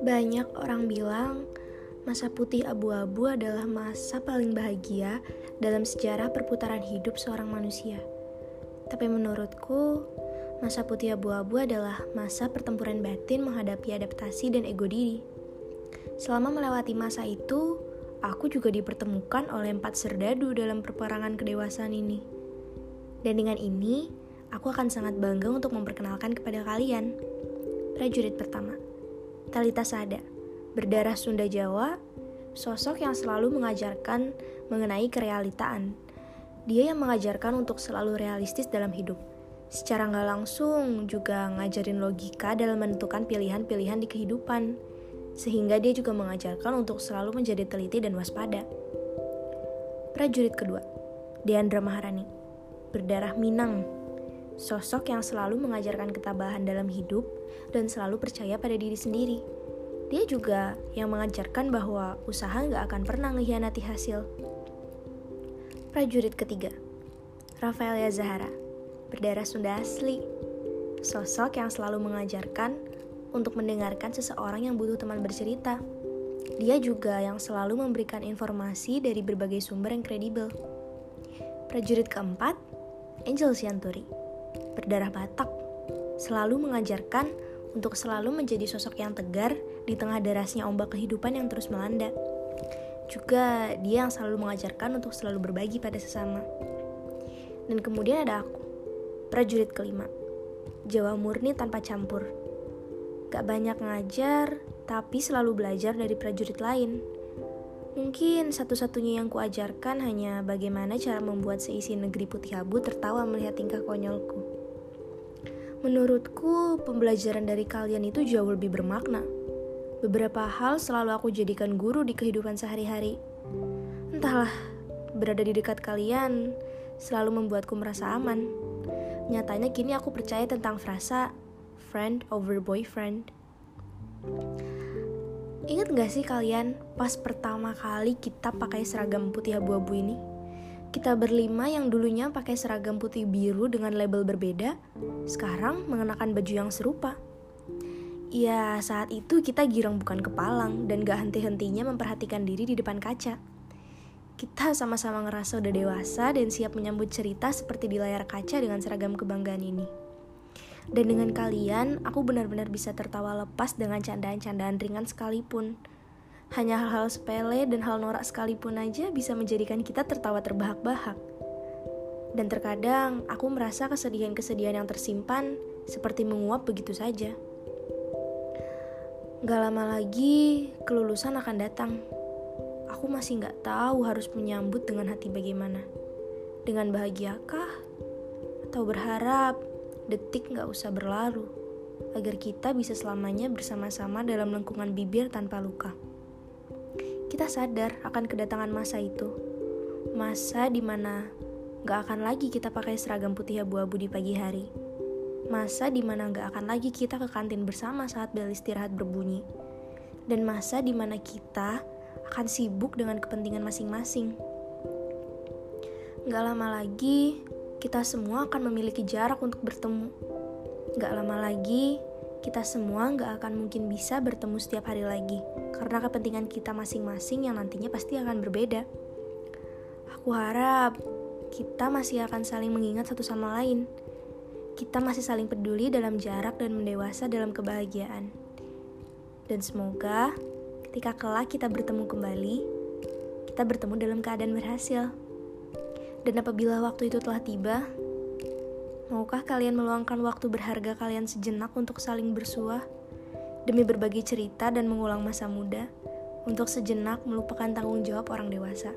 Banyak orang bilang masa putih abu-abu adalah masa paling bahagia dalam sejarah perputaran hidup seorang manusia. Tapi menurutku, masa putih abu-abu adalah masa pertempuran batin menghadapi adaptasi dan ego diri. Selama melewati masa itu, aku juga dipertemukan oleh empat serdadu dalam perperangan kedewasaan ini. Dan dengan ini, aku akan sangat bangga untuk memperkenalkan kepada kalian. Prajurit pertama. Talita Sada, berdarah Sunda Jawa, sosok yang selalu mengajarkan mengenai kerealitaan. Dia yang mengajarkan untuk selalu realistis dalam hidup. Secara nggak langsung juga ngajarin logika dalam menentukan pilihan-pilihan di kehidupan. Sehingga dia juga mengajarkan untuk selalu menjadi teliti dan waspada. Prajurit kedua, Deandra Maharani, berdarah Minang, Sosok yang selalu mengajarkan ketabahan dalam hidup dan selalu percaya pada diri sendiri. Dia juga yang mengajarkan bahwa usaha nggak akan pernah mengkhianati hasil. Prajurit ketiga, Rafaelia Zahara, berdarah Sunda asli. Sosok yang selalu mengajarkan untuk mendengarkan seseorang yang butuh teman bercerita. Dia juga yang selalu memberikan informasi dari berbagai sumber yang kredibel. Prajurit keempat, Angel Sianturi berdarah Batak, selalu mengajarkan untuk selalu menjadi sosok yang tegar di tengah derasnya ombak kehidupan yang terus melanda. Juga dia yang selalu mengajarkan untuk selalu berbagi pada sesama. Dan kemudian ada aku, prajurit kelima, Jawa murni tanpa campur. Gak banyak ngajar, tapi selalu belajar dari prajurit lain. Mungkin satu-satunya yang kuajarkan hanya bagaimana cara membuat seisi negeri putih abu tertawa melihat tingkah konyolku. Menurutku, pembelajaran dari kalian itu jauh lebih bermakna. Beberapa hal selalu aku jadikan guru di kehidupan sehari-hari. Entahlah, berada di dekat kalian selalu membuatku merasa aman. Nyatanya kini aku percaya tentang frasa friend over boyfriend. Ingat gak sih kalian pas pertama kali kita pakai seragam putih abu-abu ini? Kita berlima yang dulunya pakai seragam putih biru dengan label berbeda, sekarang mengenakan baju yang serupa. Ya, saat itu kita girang bukan kepalang dan gak henti-hentinya memperhatikan diri di depan kaca. Kita sama-sama ngerasa udah dewasa dan siap menyambut cerita seperti di layar kaca dengan seragam kebanggaan ini. Dan dengan kalian, aku benar-benar bisa tertawa lepas dengan candaan-candaan ringan sekalipun hanya hal-hal sepele dan hal norak sekalipun aja bisa menjadikan kita tertawa terbahak-bahak. Dan terkadang aku merasa kesedihan-kesedihan yang tersimpan seperti menguap begitu saja. Gak lama lagi, kelulusan akan datang. Aku masih gak tahu harus menyambut dengan hati bagaimana. Dengan bahagiakah? Atau berharap detik gak usah berlalu, agar kita bisa selamanya bersama-sama dalam lengkungan bibir tanpa luka kita sadar akan kedatangan masa itu. Masa di mana gak akan lagi kita pakai seragam putih abu-abu di pagi hari. Masa di mana gak akan lagi kita ke kantin bersama saat bel istirahat berbunyi. Dan masa di mana kita akan sibuk dengan kepentingan masing-masing. Gak lama lagi, kita semua akan memiliki jarak untuk bertemu. Gak lama lagi, kita semua nggak akan mungkin bisa bertemu setiap hari lagi, karena kepentingan kita masing-masing yang nantinya pasti akan berbeda. Aku harap kita masih akan saling mengingat satu sama lain. Kita masih saling peduli dalam jarak dan mendewasa dalam kebahagiaan. Dan semoga ketika kelak kita bertemu kembali, kita bertemu dalam keadaan berhasil. Dan apabila waktu itu telah tiba, Maukah kalian meluangkan waktu berharga kalian sejenak untuk saling bersuah demi berbagi cerita dan mengulang masa muda untuk sejenak melupakan tanggung jawab orang dewasa?